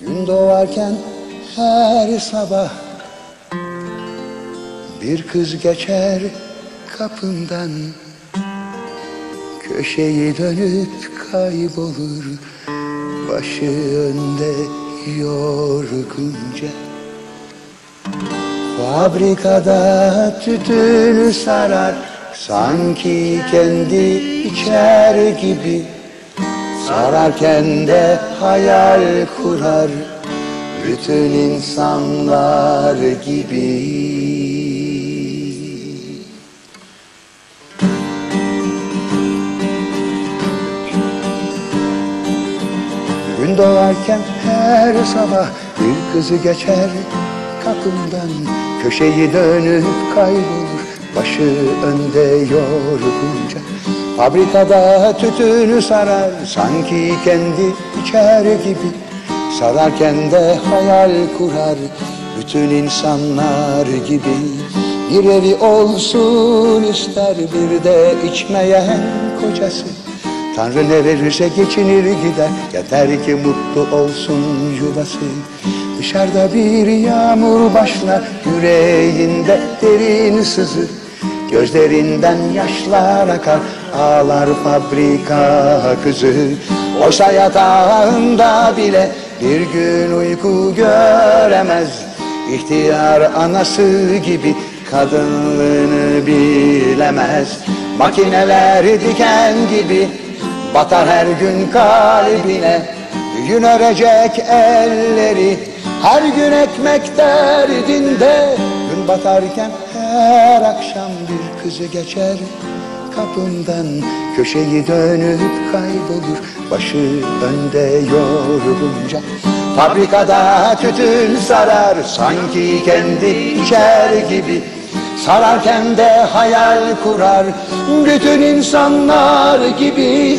Gün doğarken her sabah bir kız geçer kapından. Köşeyi dönüp kaybolur Başı önde yorgunca. Fabrikada tütün sarar Sanki kendi içer gibi Sararken de hayal kurar Bütün insanlar gibi. Gün doğarken her sabah bir kızı geçer kapımdan Köşeyi dönüp kaybolur başı önde yorgunca Fabrikada tütünü sarar sanki kendi içer gibi. Sararken de hayal kurar bütün insanlar gibi. Bir evi olsun ister bir de içmeyen kocası. Tanrı ne verirse geçinir gider Yeter ki mutlu olsun yuvası. Dışarıda bir yağmur başlar Yüreğinde derin sızı Gözlerinden yaşlar akar Ağlar fabrika kızı. Oysa yatağında bile Bir gün uyku göremez. İhtiyar anası gibi Kadınlığını bilemez. Makineler diken gibi Batar her gün kalbine. Gün örecek elleri Her gün ekmek derdinde. Gün batarken her akşam bir kızı geçer. Kapından köşeyi dönüp kaybolur. Başı önde yorgunca. Fabrikada tütün sarar Sanki kendi içer gibi. Sararken de hayal kurar Bütün insanlar gibi